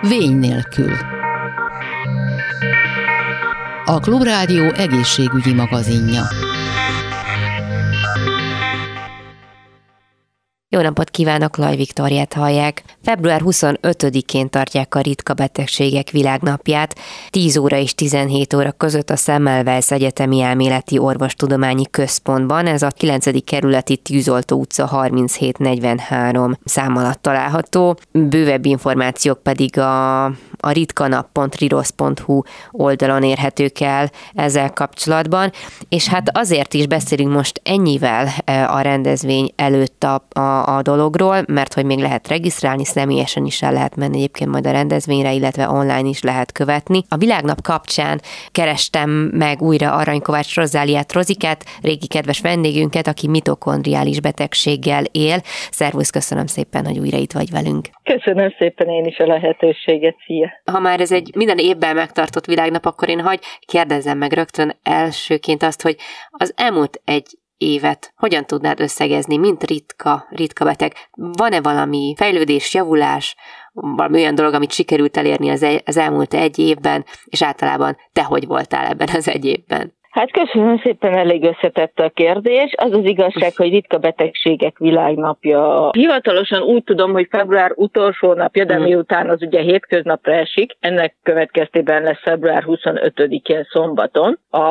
Vény nélkül. A Klubrádió egészségügyi magazinja. Jó napot kívánok, Laj Viktoriát hallják. Február 25-én tartják a ritka betegségek világnapját, 10 óra és 17 óra között a Semmelweis Egyetemi Elméleti Orvostudományi Központban, ez a 9. kerületi Tűzoltó utca 3743 szám alatt található. Bővebb információk pedig a, a ritkanap.rirosz.hu oldalon érhetők el ezzel kapcsolatban, és hát azért is beszélünk most ennyivel e, a rendezvény előtt a, a a, dologról, mert hogy még lehet regisztrálni, személyesen is el lehet menni egyébként majd a rendezvényre, illetve online is lehet követni. A világnap kapcsán kerestem meg újra Aranykovács Rozáliát Rozikát, régi kedves vendégünket, aki mitokondriális betegséggel él. Szervusz, köszönöm szépen, hogy újra itt vagy velünk. Köszönöm szépen én is a lehetőséget, szia! Ha már ez egy minden évben megtartott világnap, akkor én hagy kérdezzem meg rögtön elsőként azt, hogy az elmúlt egy évet hogyan tudnád összegezni, mint ritka, ritka beteg? Van-e valami fejlődés, javulás, valami olyan dolog, amit sikerült elérni az, az elmúlt egy évben, és általában te hogy voltál ebben az egy évben? Hát köszönöm szépen, elég összetett a kérdés. Az az igazság, hogy ritka betegségek világnapja. Hivatalosan úgy tudom, hogy február utolsó napja, de mhm. miután az ugye hétköznapra esik, ennek következtében lesz február 25-én szombaton a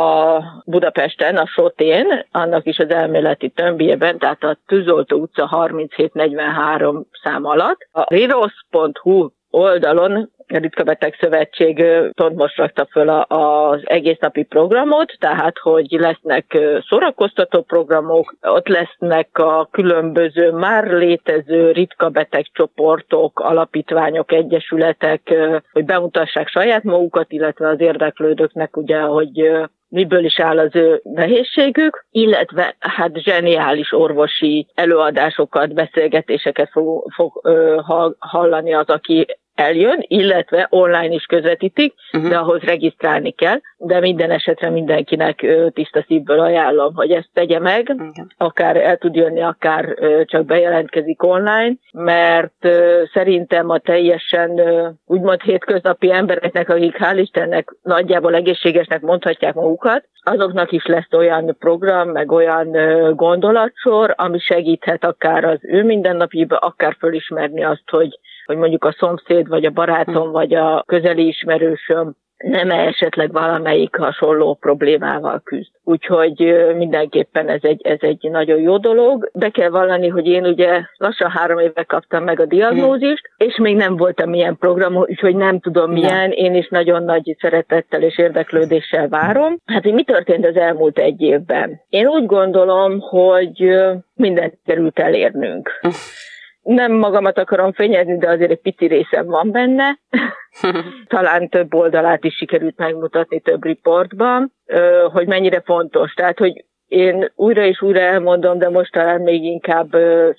Budapesten, a Sotén, annak is az elméleti tömbjében, tehát a Tűzoltó utca 3743 szám alatt. A rirosz.hu oldalon Ritka Beteg Szövetség pont most rakta föl az egész napi programot, tehát hogy lesznek szórakoztató programok, ott lesznek a különböző már létező ritka beteg csoportok, alapítványok, egyesületek, hogy bemutassák saját magukat, illetve az érdeklődőknek ugye, hogy miből is áll az ő nehézségük, illetve hát zseniális orvosi előadásokat, beszélgetéseket fog, fog ö, hallani az, aki eljön, illetve online is közvetítik, uh-huh. de ahhoz regisztrálni kell, de minden esetre mindenkinek tiszta szívből ajánlom, hogy ezt tegye meg, uh-huh. akár el tud jönni, akár csak bejelentkezik online, mert szerintem a teljesen úgymond hétköznapi embereknek, akik hál' Istennek nagyjából egészségesnek mondhatják magukat, azoknak is lesz olyan program, meg olyan gondolatsor, ami segíthet akár az ő mindennapiba, akár fölismerni azt, hogy hogy mondjuk a szomszéd, vagy a barátom, hm. vagy a közeli ismerősöm nem esetleg valamelyik hasonló problémával küzd. Úgyhogy mindenképpen ez egy, ez egy nagyon jó dolog. Be kell vallani, hogy én ugye lassan három éve kaptam meg a diagnózist, hmm. és még nem voltam ilyen program, úgyhogy nem tudom milyen. Én is nagyon nagy szeretettel és érdeklődéssel várom. Hát, hogy mi történt az elmúlt egy évben? Én úgy gondolom, hogy mindent került elérnünk. Nem magamat akarom fényezni, de azért egy pici részem van benne. Talán több oldalát is sikerült megmutatni több riportban, hogy mennyire fontos. Tehát, hogy én újra és újra elmondom, de most talán még inkább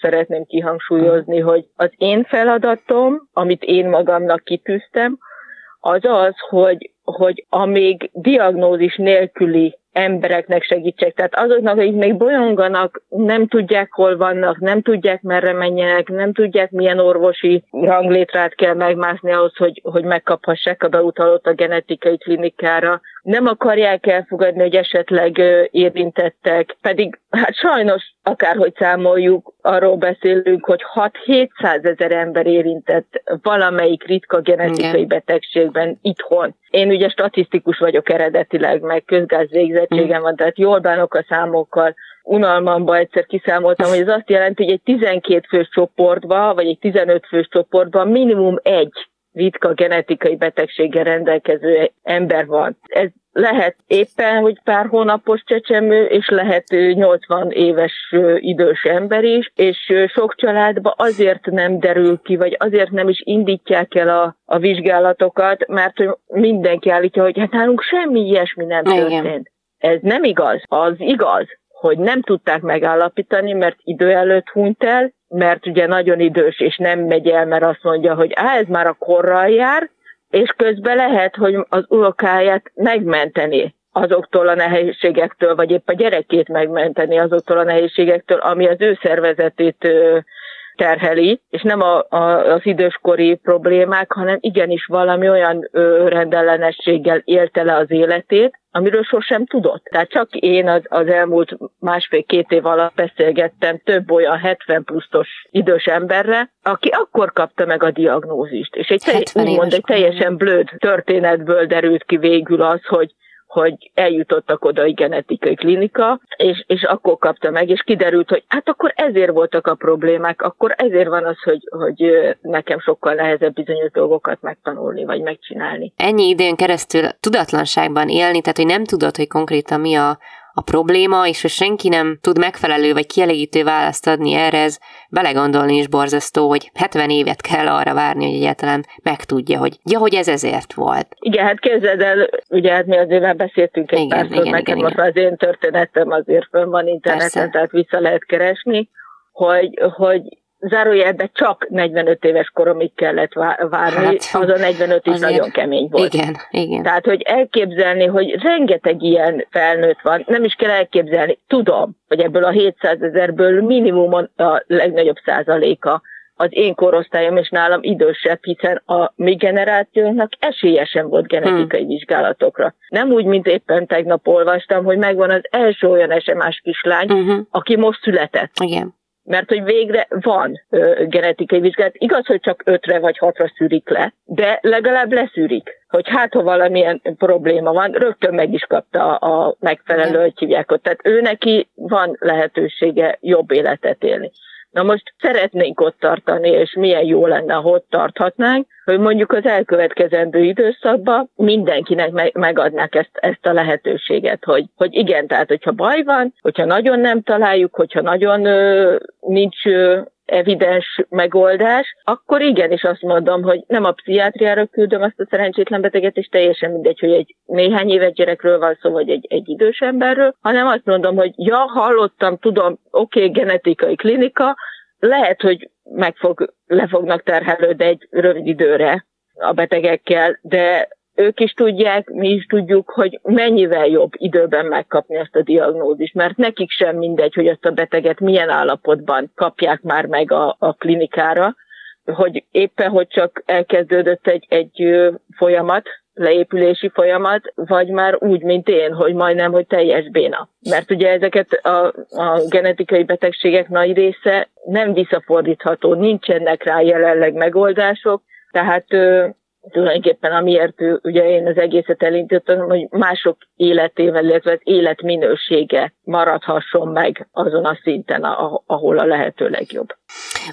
szeretném kihangsúlyozni, hogy az én feladatom, amit én magamnak kitűztem, az az, hogy, hogy amíg diagnózis nélküli embereknek segítsek. Tehát azoknak, akik még bolyonganak, nem tudják, hol vannak, nem tudják, merre menjenek, nem tudják, milyen orvosi ranglétrát kell megmászni ahhoz, hogy, hogy megkaphassák a beutalót a genetikai klinikára. Nem akarják elfogadni, hogy esetleg érintettek, pedig hát sajnos akárhogy számoljuk, arról beszélünk, hogy 6-700 ezer ember érintett valamelyik ritka genetikai Igen. betegségben itthon. Én ugye statisztikus vagyok eredetileg, meg közgázvégzettségem van, tehát jól bánok a számokkal. Unalmamba egyszer kiszámoltam, hogy ez azt jelenti, hogy egy 12 fős csoportban, vagy egy 15 fős csoportban minimum egy ritka genetikai betegséggel rendelkező ember van. Ez lehet éppen, hogy pár hónapos csecsemő, és lehet 80 éves idős ember is, és sok családban azért nem derül ki, vagy azért nem is indítják el a, a vizsgálatokat, mert hogy mindenki állítja, hogy hát nálunk semmi ilyesmi nem történt. Igen. Ez nem igaz. Az igaz, hogy nem tudták megállapítani, mert idő előtt hunyt el, mert ugye nagyon idős, és nem megy el, mert azt mondja, hogy á, ez már a korral jár, és közben lehet, hogy az unokáját megmenteni azoktól a nehézségektől, vagy épp a gyerekét megmenteni azoktól a nehézségektől, ami az ő szervezetét terheli, és nem a, a, az időskori problémák, hanem igenis valami olyan ö, rendellenességgel élte le az életét, amiről sosem tudott. Tehát csak én az, az elmúlt másfél-két év alatt beszélgettem több olyan 70 pluszos idős emberre, aki akkor kapta meg a diagnózist. És egy, te, úgymond, egy teljesen blöd történetből derült ki végül az, hogy hogy eljutottak oda egy genetikai klinika, és, és akkor kapta meg, és kiderült, hogy hát akkor ezért voltak a problémák, akkor ezért van az, hogy, hogy nekem sokkal nehezebb bizonyos dolgokat megtanulni, vagy megcsinálni. Ennyi időn keresztül tudatlanságban élni, tehát hogy nem tudod, hogy konkrétan mi a, a probléma, és hogy senki nem tud megfelelő vagy kielégítő választ adni erre, ez belegondolni is borzasztó, hogy 70 évet kell arra várni, hogy egyáltalán megtudja, hogy ja, hogy ez ezért volt. Igen, hát képzeld el, ugye hát mi azért már beszéltünk egy igen, párszor, nekem igen, igen. az én történetem azért fönn van interneten, Persze. tehát vissza lehet keresni, hogy, hogy zárójelben csak 45 éves koromig kellett várni, hát, az a 45 is nagyon kemény volt. Igen, igen. Tehát, hogy elképzelni, hogy rengeteg ilyen felnőtt van, nem is kell elképzelni, tudom, hogy ebből a 700 ezerből minimum a legnagyobb százaléka az én korosztályom és nálam idősebb, hiszen a mi generációnknak esélyesen volt genetikai hmm. vizsgálatokra. Nem úgy, mint éppen tegnap olvastam, hogy megvan az első olyan SMS kislány, uh-huh. aki most született. Igen mert hogy végre van ö, genetikai vizsgálat. Igaz, hogy csak ötre vagy hatra szűrik le, de legalább leszűrik, hogy hát, ha valamilyen probléma van, rögtön meg is kapta a megfelelő, hogy hívják ott. Tehát ő neki van lehetősége jobb életet élni. Na most szeretnénk ott tartani, és milyen jó lenne, ha ott tarthatnánk, hogy mondjuk az elkövetkezendő időszakban mindenkinek me- megadnák ezt, ezt a lehetőséget, hogy, hogy igen, tehát hogyha baj van, hogyha nagyon nem találjuk, hogyha nagyon ö, nincs ö, evidens megoldás, akkor igenis azt mondom, hogy nem a pszichiátriára küldöm azt a szerencsétlen beteget, és teljesen mindegy, hogy egy néhány éves gyerekről van szó, vagy egy, egy idős emberről, hanem azt mondom, hogy ja, hallottam, tudom, oké, okay, genetikai klinika, lehet, hogy meg fog, le fognak terhelődni egy rövid időre a betegekkel, de ők is tudják, mi is tudjuk, hogy mennyivel jobb időben megkapni ezt a diagnózist, mert nekik sem mindegy, hogy ezt a beteget milyen állapotban kapják már meg a, a klinikára, hogy éppen, hogy csak elkezdődött egy, egy folyamat, leépülési folyamat, vagy már úgy, mint én, hogy majdnem, hogy teljes béna. Mert ugye ezeket a, a genetikai betegségek nagy része nem visszafordítható, nincsenek rá jelenleg megoldások, tehát tulajdonképpen amiért ugye én az egészet elindítottam, hogy mások életével, illetve az életminősége maradhasson meg azon a szinten, ahol a lehető legjobb.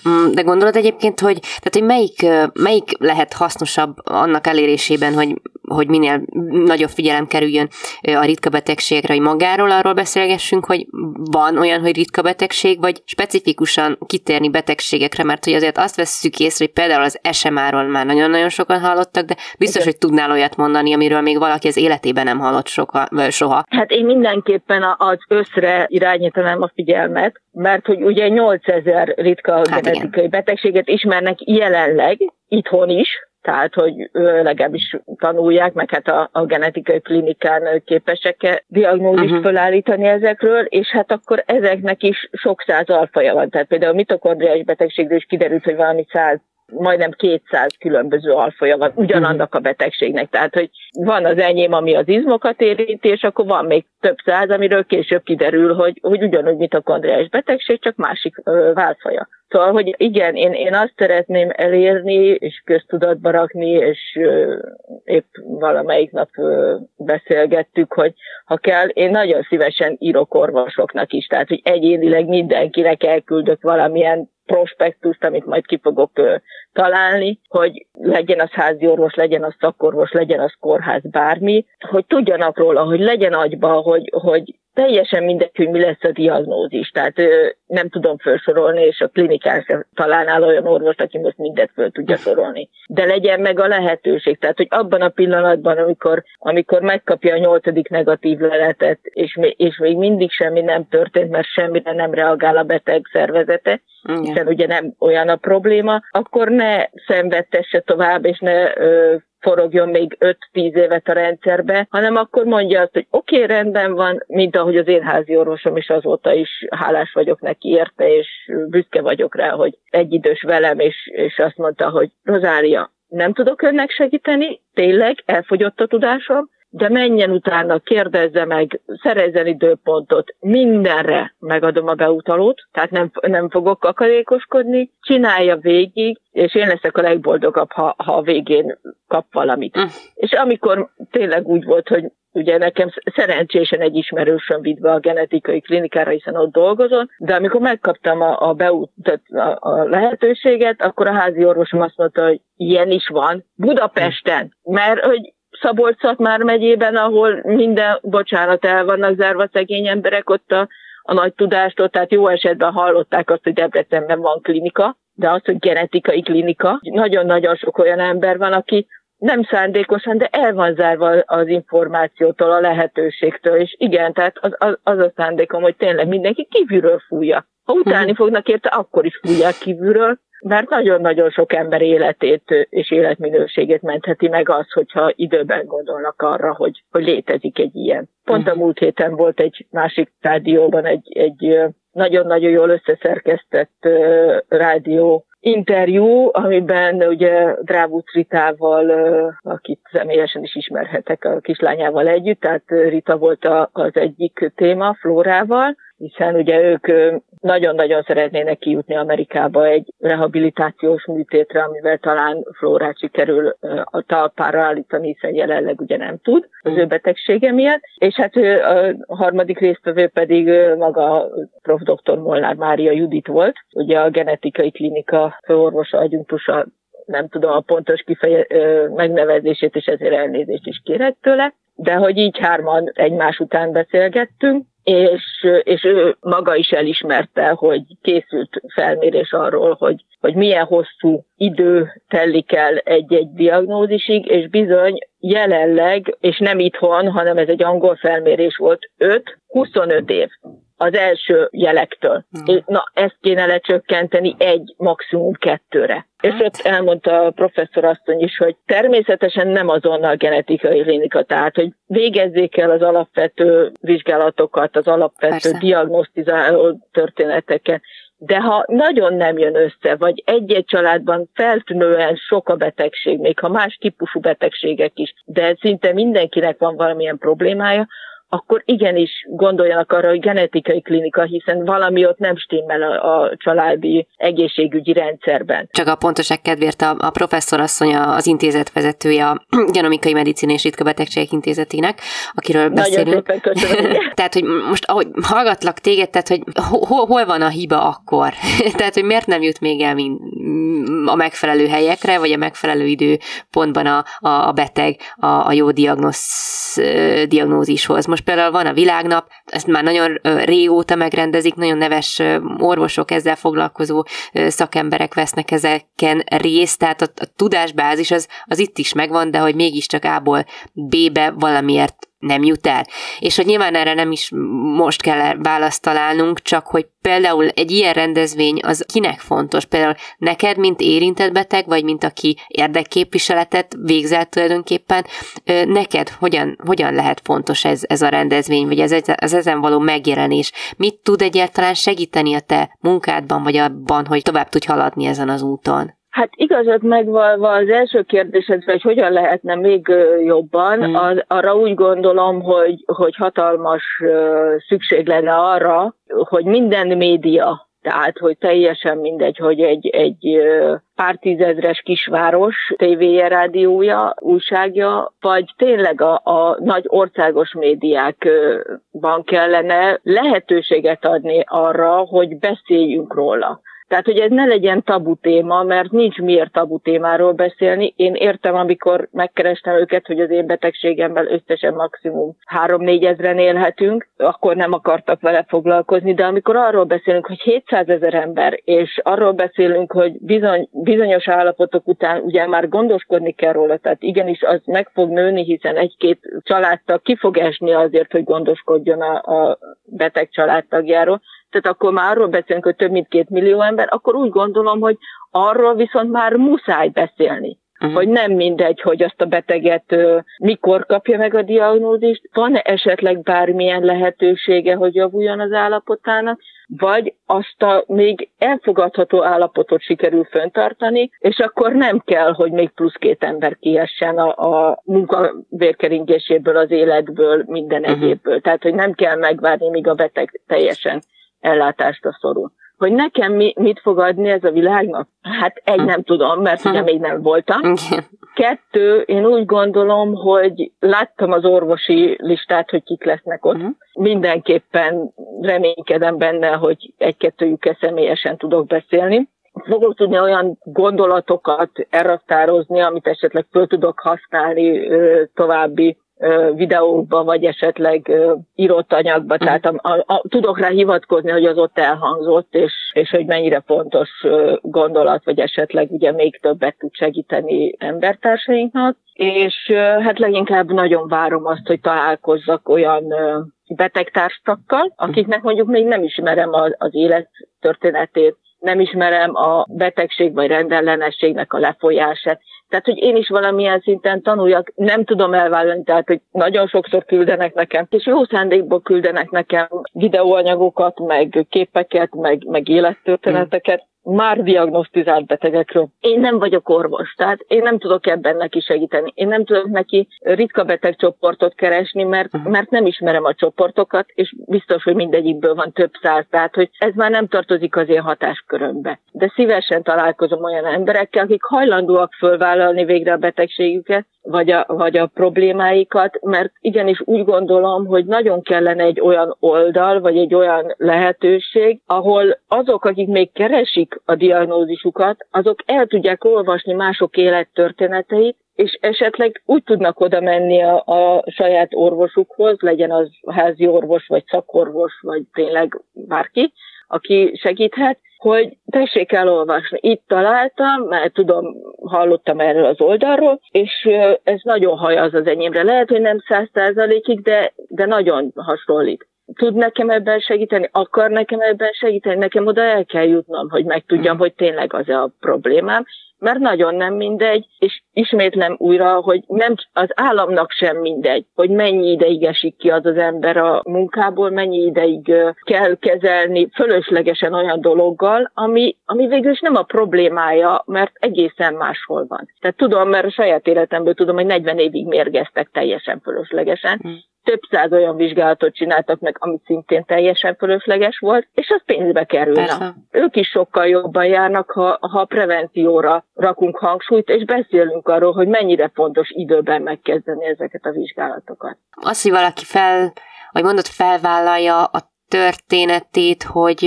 Mm, de gondolod egyébként, hogy, tehát, hogy melyik, melyik lehet hasznosabb annak elérésében, hogy hogy minél nagyobb figyelem kerüljön a ritka betegségre, hogy magáról arról beszélgessünk, hogy van olyan, hogy ritka betegség, vagy specifikusan kitérni betegségekre, mert hogy azért azt vesszük észre, hogy például az SMA-ról már nagyon-nagyon sokan hallottak, de biztos, Igen. hogy tudnál olyat mondani, amiről még valaki az életében nem hallott soha. soha. Hát én mindenképpen az összre irányítanám a figyelmet, mert hogy ugye 8000 ritka hát genetikai igen. betegséget ismernek jelenleg, itthon is, tehát hogy legalábbis tanulják, meg hát a, a genetikai klinikán képesek diagnózist uh-huh. felállítani ezekről, és hát akkor ezeknek is sok száz alfaja van. Tehát például a mitokondriás betegségről is kiderült, hogy valami száz majdnem 200 különböző alfaja van ugyanannak a betegségnek. Tehát, hogy van az enyém, ami az izmokat érinti, és akkor van még több száz, amiről később kiderül, hogy, hogy ugyanúgy mitokondriás betegség, csak másik ö, válfaja. Szóval, hogy igen, én, én azt szeretném elérni, és köztudatba rakni, és ö, épp valamelyik nap ö, beszélgettük, hogy ha kell, én nagyon szívesen írok orvosoknak is, tehát, hogy egyénileg mindenkinek elküldök valamilyen prospektust, amit majd ki fogok találni, hogy legyen az házi orvos, legyen az szakorvos, legyen az kórház, bármi, hogy tudjanak róla, hogy legyen agyba, hogy, hogy teljesen mindegy, hogy mi lesz a diagnózis. Tehát ö, nem tudom felsorolni, és a klinikán sem találnál olyan orvos, aki most mindent föl tudja sorolni. De legyen meg a lehetőség. Tehát, hogy abban a pillanatban, amikor, amikor megkapja a nyolcadik negatív leletet, és, és még mindig semmi nem történt, mert semmire nem reagál a beteg szervezete, hiszen ugye nem olyan a probléma, akkor ne szenvedtesse tovább, és ne ö, forogjon még 5-10 évet a rendszerbe, hanem akkor mondja azt, hogy oké, okay, rendben van, mint ahogy az én házi orvosom is azóta is hálás vagyok neki érte, és büszke vagyok rá, hogy egyidős velem, és, és azt mondta, hogy Rozária, nem tudok önnek segíteni, tényleg elfogyott a tudásom, de menjen utána, kérdezze meg, szerezzen időpontot, mindenre megadom a beutalót, tehát nem, nem fogok akarékoskodni, csinálja végig, és én leszek a legboldogabb, ha, ha a végén kap valamit. Mm. És amikor tényleg úgy volt, hogy ugye nekem szerencsésen egy ismerősöm vitt be a genetikai klinikára, hiszen ott dolgozom, de amikor megkaptam a, a beútat, a, a lehetőséget, akkor a házi orvosom azt mondta, hogy ilyen is van Budapesten, mert hogy szabolcs már megyében, ahol minden, bocsánat, el vannak zárva szegény emberek, ott a, a nagy tudástól, tehát jó esetben hallották azt, hogy Debrecenben van klinika, de az, hogy genetikai klinika, nagyon-nagyon sok olyan ember van, aki nem szándékosan, de el van zárva az információtól, a lehetőségtől, és igen, tehát az, az, az a szándékom, hogy tényleg mindenki kívülről fújja. Ha utálni mhm. fognak érte, akkor is fújják kívülről, mert nagyon-nagyon sok ember életét és életminőségét mentheti meg az, hogyha időben gondolnak arra, hogy, hogy létezik egy ilyen. Pont a mhm. múlt héten volt egy másik rádióban egy, egy nagyon-nagyon jól összeszerkesztett rádió interjú, amiben ugye Drávuc Ritával, akit személyesen is ismerhetek a kislányával együtt, tehát Rita volt az egyik téma, Flórával, hiszen ugye ők nagyon-nagyon szeretnének kijutni Amerikába egy rehabilitációs műtétre, amivel talán Flórát sikerül a talpára állítani, hiszen jelenleg ugye nem tud az ő betegsége miatt. És hát a harmadik résztvevő pedig maga prof. dr. Molnár Mária Judit volt, ugye a genetikai klinika főorvosa, adjunktusa nem tudom a pontos kifeje, megnevezését, és ezért elnézést is kérek tőle, de hogy így hárman egymás után beszélgettünk, és, és ő maga is elismerte, hogy készült felmérés arról, hogy, hogy milyen hosszú idő telik el egy-egy diagnózisig, és bizony jelenleg, és nem itthon, hanem ez egy angol felmérés volt, 5-25 év az első jelektől. Mm. Na, ezt kéne lecsökkenteni egy, maximum kettőre. Hát. És ott elmondta a professzor asszony is, hogy természetesen nem azonnal genetikai klinika, tehát hogy végezzék el az alapvető vizsgálatokat, az alapvető Persze. diagnosztizáló történeteket, de ha nagyon nem jön össze, vagy egy-egy családban feltűnően sok a betegség, még ha más típusú betegségek is, de szinte mindenkinek van valamilyen problémája, akkor igenis gondoljanak arra, hogy genetikai klinika, hiszen valami ott nem stimmel a, a családi egészségügyi rendszerben. Csak a pontoság kedvéért a, a professzor asszonya az intézet vezetője a Genomikai Medicina és Ritka Betegségek Intézetének, akiről beszélünk. Nagyon szépen tehát, hogy most ahogy hallgatlak téged, tehát, hogy hol, hol van a hiba akkor? tehát, hogy miért nem jut még el mind a megfelelő helyekre, vagy a megfelelő időpontban a, a, a beteg a, a jó diagnosz, diagnózishoz. Most például van a világnap, ezt már nagyon régóta megrendezik, nagyon neves orvosok, ezzel foglalkozó szakemberek vesznek ezeken részt, tehát a, a tudásbázis az, az itt is megvan, de hogy mégiscsak A-ból B-be valamiért nem jut el. És hogy nyilván erre nem is most kell választ találnunk, csak hogy például egy ilyen rendezvény az kinek fontos? Például neked, mint érintett beteg, vagy mint aki érdekképviseletet végzett tulajdonképpen, neked hogyan, hogyan lehet fontos ez, ez a rendezvény, vagy ez, ez ezen való megjelenés? Mit tud egyáltalán segíteni a te munkádban, vagy abban, hogy tovább tudj haladni ezen az úton? Hát igazat megvalva az első kérdésedre, hogy hogyan lehetne még jobban, hmm. az, arra úgy gondolom, hogy, hogy hatalmas szükség lenne arra, hogy minden média, tehát hogy teljesen mindegy, hogy egy, egy pár tízezres kisváros tévéje, rádiója, újságja, vagy tényleg a, a nagy országos médiákban kellene lehetőséget adni arra, hogy beszéljünk róla. Tehát, hogy ez ne legyen tabu téma, mert nincs miért tabu témáról beszélni. Én értem, amikor megkerestem őket, hogy az én betegségemmel összesen maximum 3-4 ezeren élhetünk, akkor nem akartak vele foglalkozni, de amikor arról beszélünk, hogy 700 ezer ember, és arról beszélünk, hogy bizony, bizonyos állapotok után ugye már gondoskodni kell róla, tehát igenis az meg fog nőni, hiszen egy-két családtag ki fog esni azért, hogy gondoskodjon a, a beteg családtagjáról, tehát akkor már arról beszélünk, hogy több mint két millió ember, akkor úgy gondolom, hogy arról viszont már muszáj beszélni. Uh-huh. hogy nem mindegy, hogy azt a beteget mikor kapja meg a diagnózist, van-e esetleg bármilyen lehetősége, hogy javuljon az állapotának, vagy azt a még elfogadható állapotot sikerül föntartani, és akkor nem kell, hogy még plusz két ember kiessen a, a munka vérkeringéséből, az életből, minden uh-huh. egyébből. Tehát, hogy nem kell megvárni, míg a beteg teljesen ellátásra szorul. Hogy nekem mi, mit fog adni ez a világnak? Hát egy nem tudom, mert ugye még nem voltam. Kettő, én úgy gondolom, hogy láttam az orvosi listát, hogy kik lesznek ott. Uh-huh. Mindenképpen reménykedem benne, hogy egy-kettőjükkel személyesen tudok beszélni fogok tudni olyan gondolatokat elraktározni, amit esetleg föl tudok használni ö, további videókba, vagy esetleg írott anyagba, uh tehát a, a, a, tudok rá hivatkozni, hogy az ott elhangzott, és, és hogy mennyire fontos gondolat, vagy esetleg ugye még többet tud segíteni embertársainknak, és hát leginkább nagyon várom azt, hogy találkozzak olyan betegtársakkal, akiknek mondjuk még nem ismerem az, az élet történetét, nem ismerem a betegség vagy rendellenességnek a lefolyását, tehát, hogy én is valamilyen szinten tanuljak, nem tudom elvállalni, tehát, hogy nagyon sokszor küldenek nekem, és jó szándékból küldenek nekem videóanyagokat, meg képeket, meg, meg élettörténeteket, már diagnosztizált betegekről. Én nem vagyok orvos, tehát én nem tudok ebben neki segíteni. Én nem tudok neki ritka betegcsoportot keresni, mert, mert nem ismerem a csoportokat, és biztos, hogy mindegyikből van több száz, tehát hogy ez már nem tartozik az én hatáskörömbe. De szívesen találkozom olyan emberekkel, akik hajlandóak fölvállalni végre a betegségüket, vagy a, vagy a problémáikat, mert igenis úgy gondolom, hogy nagyon kellene egy olyan oldal, vagy egy olyan lehetőség, ahol azok, akik még keresik a diagnózisukat, azok el tudják olvasni mások élettörténeteit, és esetleg úgy tudnak oda menni a, a saját orvosukhoz, legyen az házi orvos, vagy szakorvos, vagy tényleg bárki, aki segíthet, hogy tessék elolvasni. Itt találtam, mert tudom, hallottam erről az oldalról, és ez nagyon hajaz az enyémre. Lehet, hogy nem száz százalékig, de, de nagyon hasonlít. Tud nekem ebben segíteni? Akar nekem ebben segíteni? Nekem oda el kell jutnom, hogy megtudjam, mm. hogy tényleg az a problémám, mert nagyon nem mindegy, és ismétlem újra, hogy nem az államnak sem mindegy, hogy mennyi ideig esik ki az az ember a munkából, mennyi ideig kell kezelni fölöslegesen olyan dologgal, ami, ami végül is nem a problémája, mert egészen máshol van. Tehát tudom, mert a saját életemből tudom, hogy 40 évig mérgeztek teljesen fölöslegesen, hmm több száz olyan vizsgálatot csináltak meg, ami szintén teljesen fölösleges volt, és az pénzbe kerülne. Persze. Ők is sokkal jobban járnak, ha, ha prevencióra rakunk hangsúlyt, és beszélünk arról, hogy mennyire fontos időben megkezdeni ezeket a vizsgálatokat. Az, hogy valaki fel, vagy mondott, felvállalja a történetét, hogy,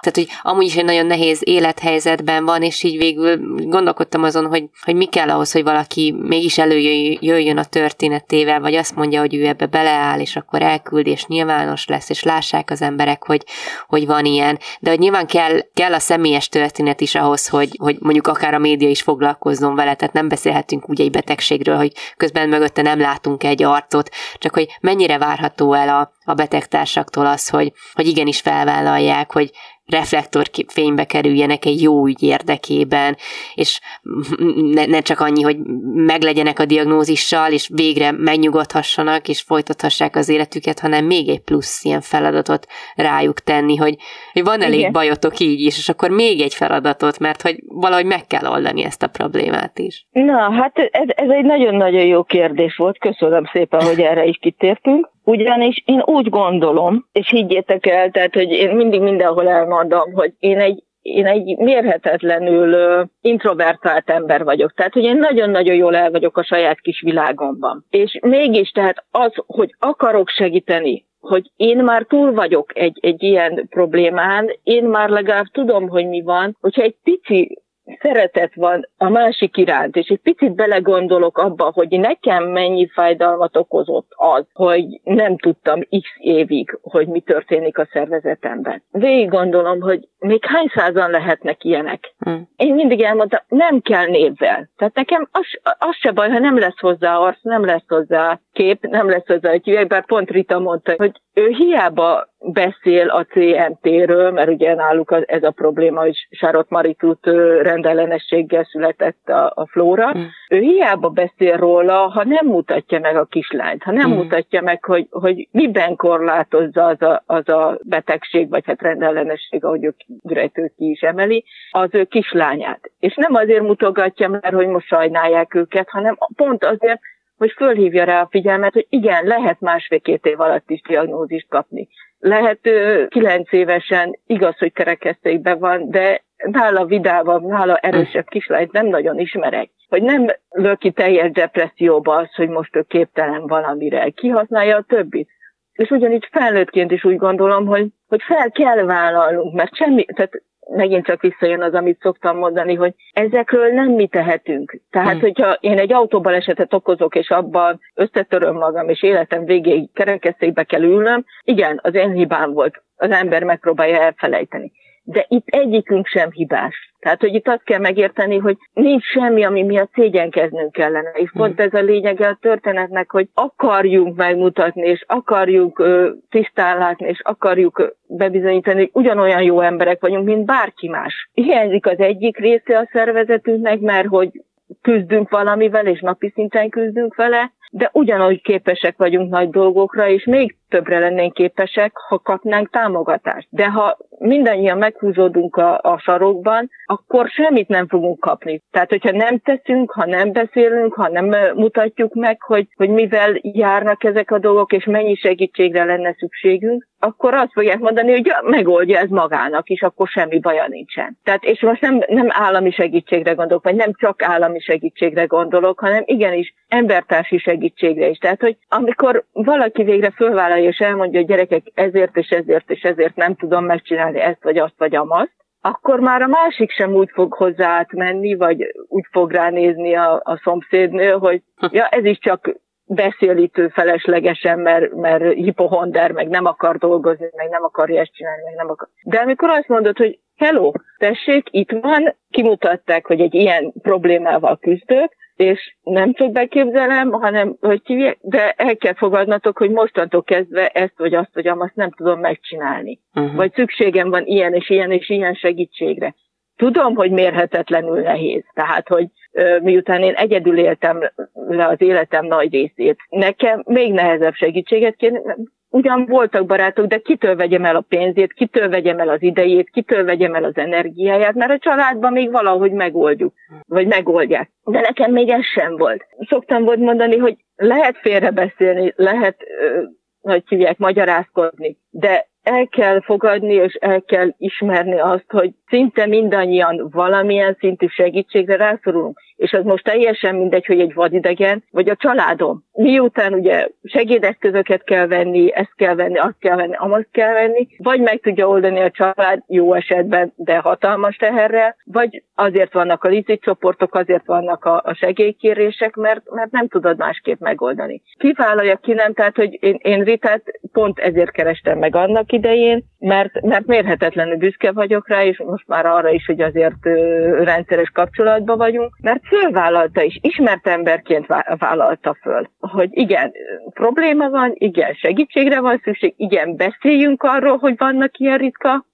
tehát, hogy amúgy is egy nagyon nehéz élethelyzetben van, és így végül gondolkodtam azon, hogy, hogy mi kell ahhoz, hogy valaki mégis előjöjjön a történetével, vagy azt mondja, hogy ő ebbe beleáll, és akkor elküld, és nyilvános lesz, és lássák az emberek, hogy, hogy van ilyen. De hogy nyilván kell, kell a személyes történet is ahhoz, hogy, hogy mondjuk akár a média is foglalkozzon vele, tehát nem beszélhetünk úgy egy betegségről, hogy közben mögötte nem látunk egy arcot, csak hogy mennyire várható el a, a betegtársaktól az, hogy, hogy igenis felvállalják, hogy reflektorfénybe kerüljenek egy jó ügy érdekében, és ne, ne csak annyi, hogy meglegyenek a diagnózissal, és végre megnyugodhassanak, és folytathassák az életüket, hanem még egy plusz ilyen feladatot rájuk tenni, hogy, hogy van elég Igen. bajotok így is, és akkor még egy feladatot, mert hogy valahogy meg kell oldani ezt a problémát is. Na, hát ez, ez egy nagyon-nagyon jó kérdés volt, köszönöm szépen, hogy erre is kitértünk. Ugyanis én úgy gondolom, és higgyétek el, tehát, hogy én mindig mindenhol elmondom, hogy én egy én egy mérhetetlenül introvertált ember vagyok. Tehát, hogy én nagyon-nagyon jól el vagyok a saját kis világomban. És mégis, tehát az, hogy akarok segíteni, hogy én már túl vagyok egy, egy ilyen problémán, én már legalább tudom, hogy mi van, hogyha egy pici szeretet van a másik iránt, és egy picit belegondolok abba, hogy nekem mennyi fájdalmat okozott az, hogy nem tudtam x évig, hogy mi történik a szervezetemben. Végig gondolom, hogy még hány százan lehetnek ilyenek. Hmm. Én mindig elmondtam, nem kell névvel. Tehát nekem az, az se baj, ha nem lesz hozzá arc, nem lesz hozzá kép, nem lesz hozzá egy üveg, bár pont Rita mondta, hogy ő hiába beszél a CMT-ről, mert ugye náluk ez a probléma, hogy Sarot Maritút rendellenességgel született a, a Flóra. Mm. Ő hiába beszél róla, ha nem mutatja meg a kislányt, ha nem mm. mutatja meg, hogy, hogy miben korlátozza az a, az a betegség, vagy hát rendellenesség, ahogy ő Grető ki is emeli, az ő kislányát. És nem azért mutogatja, mert hogy most sajnálják őket, hanem pont azért, hogy fölhívja rá a figyelmet, hogy igen, lehet másfél-két év alatt is diagnózist kapni. Lehet kilenc évesen, igaz, hogy kerekesztékben van, de nála vidávabb, nála erősebb kislányt nem nagyon ismerek. Hogy nem löki teljes depresszióba az, hogy most ő képtelen valamire. Kihasználja a többit. És ugyanígy felnőttként is úgy gondolom, hogy, hogy fel kell vállalnunk, mert semmi, tehát megint csak visszajön az, amit szoktam mondani, hogy ezekről nem mi tehetünk. Tehát, hmm. hogyha én egy autóbalesetet okozok, és abban összetöröm magam, és életem végéig kerekesszékbe kell ülnöm, igen, az én hibám volt. Az ember megpróbálja elfelejteni de itt egyikünk sem hibás. Tehát, hogy itt azt kell megérteni, hogy nincs semmi, ami miatt szégyenkeznünk kellene. És pont ez a lényege a történetnek, hogy akarjunk megmutatni, és akarjuk uh, tisztán látni, és akarjuk bebizonyítani, hogy ugyanolyan jó emberek vagyunk, mint bárki más. Hiányzik az egyik része a szervezetünknek, mert hogy küzdünk valamivel, és napi szinten küzdünk vele, de ugyanúgy képesek vagyunk nagy dolgokra, és még többre lennénk képesek, ha kapnánk támogatást. De ha mindannyian meghúzódunk a, a sarokban, akkor semmit nem fogunk kapni. Tehát, hogyha nem teszünk, ha nem beszélünk, ha nem mutatjuk meg, hogy, hogy mivel járnak ezek a dolgok, és mennyi segítségre lenne szükségünk, akkor azt fogják mondani, hogy ja, megoldja ez magának is, akkor semmi baja nincsen. Tehát, és most nem, nem állami segítségre gondolok, vagy nem csak állami segítségre gondolok, hanem igenis embertársi segítségre is. Tehát, hogy amikor valaki végre fölvállalja és elmondja, hogy gyerekek ezért és ezért és ezért nem tudom megcsinálni ezt vagy azt vagy amazt, akkor már a másik sem úgy fog hozzá átmenni, vagy úgy fog ránézni a, a szomszédnő, hogy ja, ez is csak beszélítő feleslegesen, mert, mert hipohonder, meg nem akar dolgozni, meg nem akarja ezt csinálni, meg nem akar. De amikor azt mondod, hogy hello, tessék, itt van, kimutatták, hogy egy ilyen problémával küzdök, és nem csak beképzelem, hanem hogy hívják, de el kell fogadnatok, hogy mostantól kezdve ezt vagy azt vagy azt nem tudom megcsinálni. Uh-huh. Vagy szükségem van ilyen és ilyen és ilyen segítségre. Tudom, hogy mérhetetlenül nehéz. Tehát, hogy miután én egyedül éltem le az életem nagy részét, nekem még nehezebb segítséget kéne, ugyan voltak barátok, de kitől vegyem el a pénzét, kitől vegyem el az idejét, kitől vegyem el az energiáját, mert a családban még valahogy megoldjuk, vagy megoldják. De nekem még ez sem volt. Szoktam volt mondani, hogy lehet félrebeszélni, lehet, hogy hívják, magyarázkodni, de el kell fogadni és el kell ismerni azt, hogy szinte mindannyian valamilyen szintű segítségre rászorulunk. És az most teljesen mindegy, hogy egy vadidegen, vagy a családom. Miután ugye segédeszközöket kell venni, ezt kell venni, azt kell venni, amazt kell venni, vagy meg tudja oldani a család jó esetben, de hatalmas teherrel, vagy azért vannak a csoportok, azért vannak a, a segélykérések, mert, mert nem tudod másképp megoldani. Kivállalja ki nem, tehát hogy én, én Ritát pont ezért kerestem meg annak idején, mert, mert mérhetetlenül büszke vagyok rá, és most már arra is, hogy azért rendszeres kapcsolatban vagyunk, mert fölvállalta is, ismert emberként vállalta föl, hogy igen, probléma van, igen, segítségre van szükség, igen, beszéljünk arról, hogy vannak ilyen ritka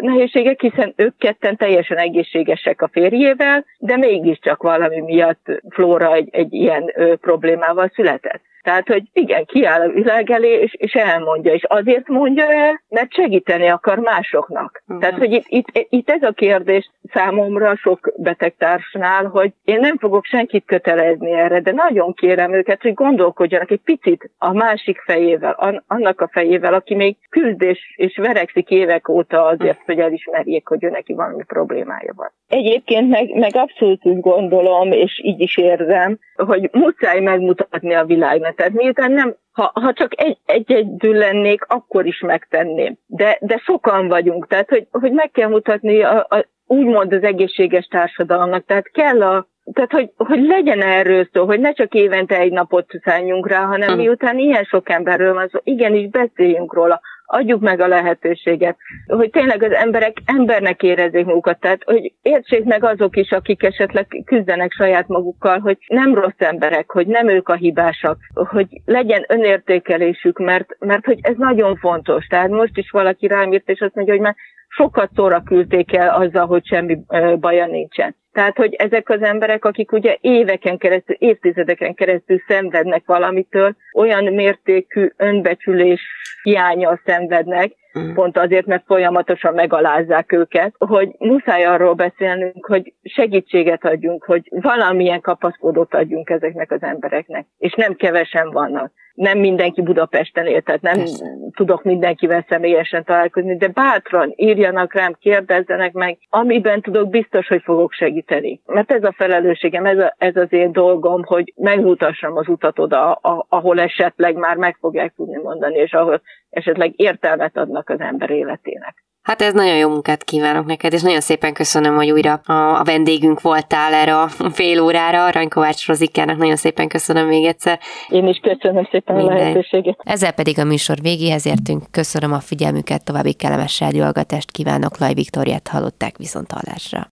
nehézségek, hiszen ők ketten teljesen egészségesek a férjével, de mégiscsak valami miatt Flóra egy, egy ilyen ö, problémával született. Tehát, hogy igen, kiáll a világ elé, és, és elmondja, és azért mondja el, mert segíteni akar másoknak. Uh-huh. Tehát, hogy itt, itt, itt ez a kérdés számomra sok betegtársnál, hogy én nem fogok senkit kötelezni erre, de nagyon kérem őket, hogy gondolkodjanak egy picit a másik fejével, annak a fejével, aki még küzd és, és verekszik évek óta azért, hogy elismerjék, hogy ő neki valami problémája van. Egyébként meg, meg abszolút úgy gondolom, és így is érzem, hogy muszáj megmutatni a világnak. Tehát miután nem, ha, ha csak egy, egy-egyedül lennék, akkor is megtenném. De, de sokan vagyunk, tehát hogy, hogy meg kell mutatni a, a, úgymond az egészséges társadalomnak, tehát kell a, tehát, hogy, hogy legyen erről szó, hogy ne csak évente egy napot szálljunk rá, hanem miután ilyen sok emberről van szó, igenis beszéljünk róla, adjuk meg a lehetőséget, hogy tényleg az emberek embernek érezzék magukat, tehát hogy értsék meg azok is, akik esetleg küzdenek saját magukkal, hogy nem rossz emberek, hogy nem ők a hibásak, hogy legyen önértékelésük, mert, mert hogy ez nagyon fontos. Tehát most is valaki rám írt, és azt mondja, hogy már sokat szóra küldték el azzal, hogy semmi baja nincsen. Tehát, hogy ezek az emberek, akik ugye éveken keresztül, évtizedeken keresztül szenvednek valamitől, olyan mértékű önbecsülés hiánya szenvednek, mm. pont azért, mert folyamatosan megalázzák őket, hogy muszáj arról beszélnünk, hogy segítséget adjunk, hogy valamilyen kapaszkodót adjunk ezeknek az embereknek, és nem kevesen vannak nem mindenki Budapesten él, tehát nem Persze. tudok mindenkivel személyesen találkozni, de bátran írjanak rám, kérdezzenek meg, amiben tudok, biztos, hogy fogok segíteni. Mert ez a felelősségem, ez, a, ez az én dolgom, hogy megmutassam az utat oda, ahol esetleg már meg fogják tudni mondani, és ahol esetleg értelmet adnak az ember életének. Hát ez nagyon jó munkát kívánok neked, és nagyon szépen köszönöm, hogy újra a, vendégünk voltál erre a fél órára. Aranykovács Rozikának nagyon szépen köszönöm még egyszer. Én is köszönöm szépen Minden. a lehetőséget. Ezzel pedig a műsor végéhez értünk. Köszönöm a figyelmüket, további kellemes rádióalgatást kívánok. Laj Viktoriát hallották viszont hallásra.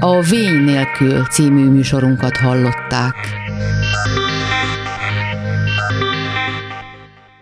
A Vény nélkül című műsorunkat hallották.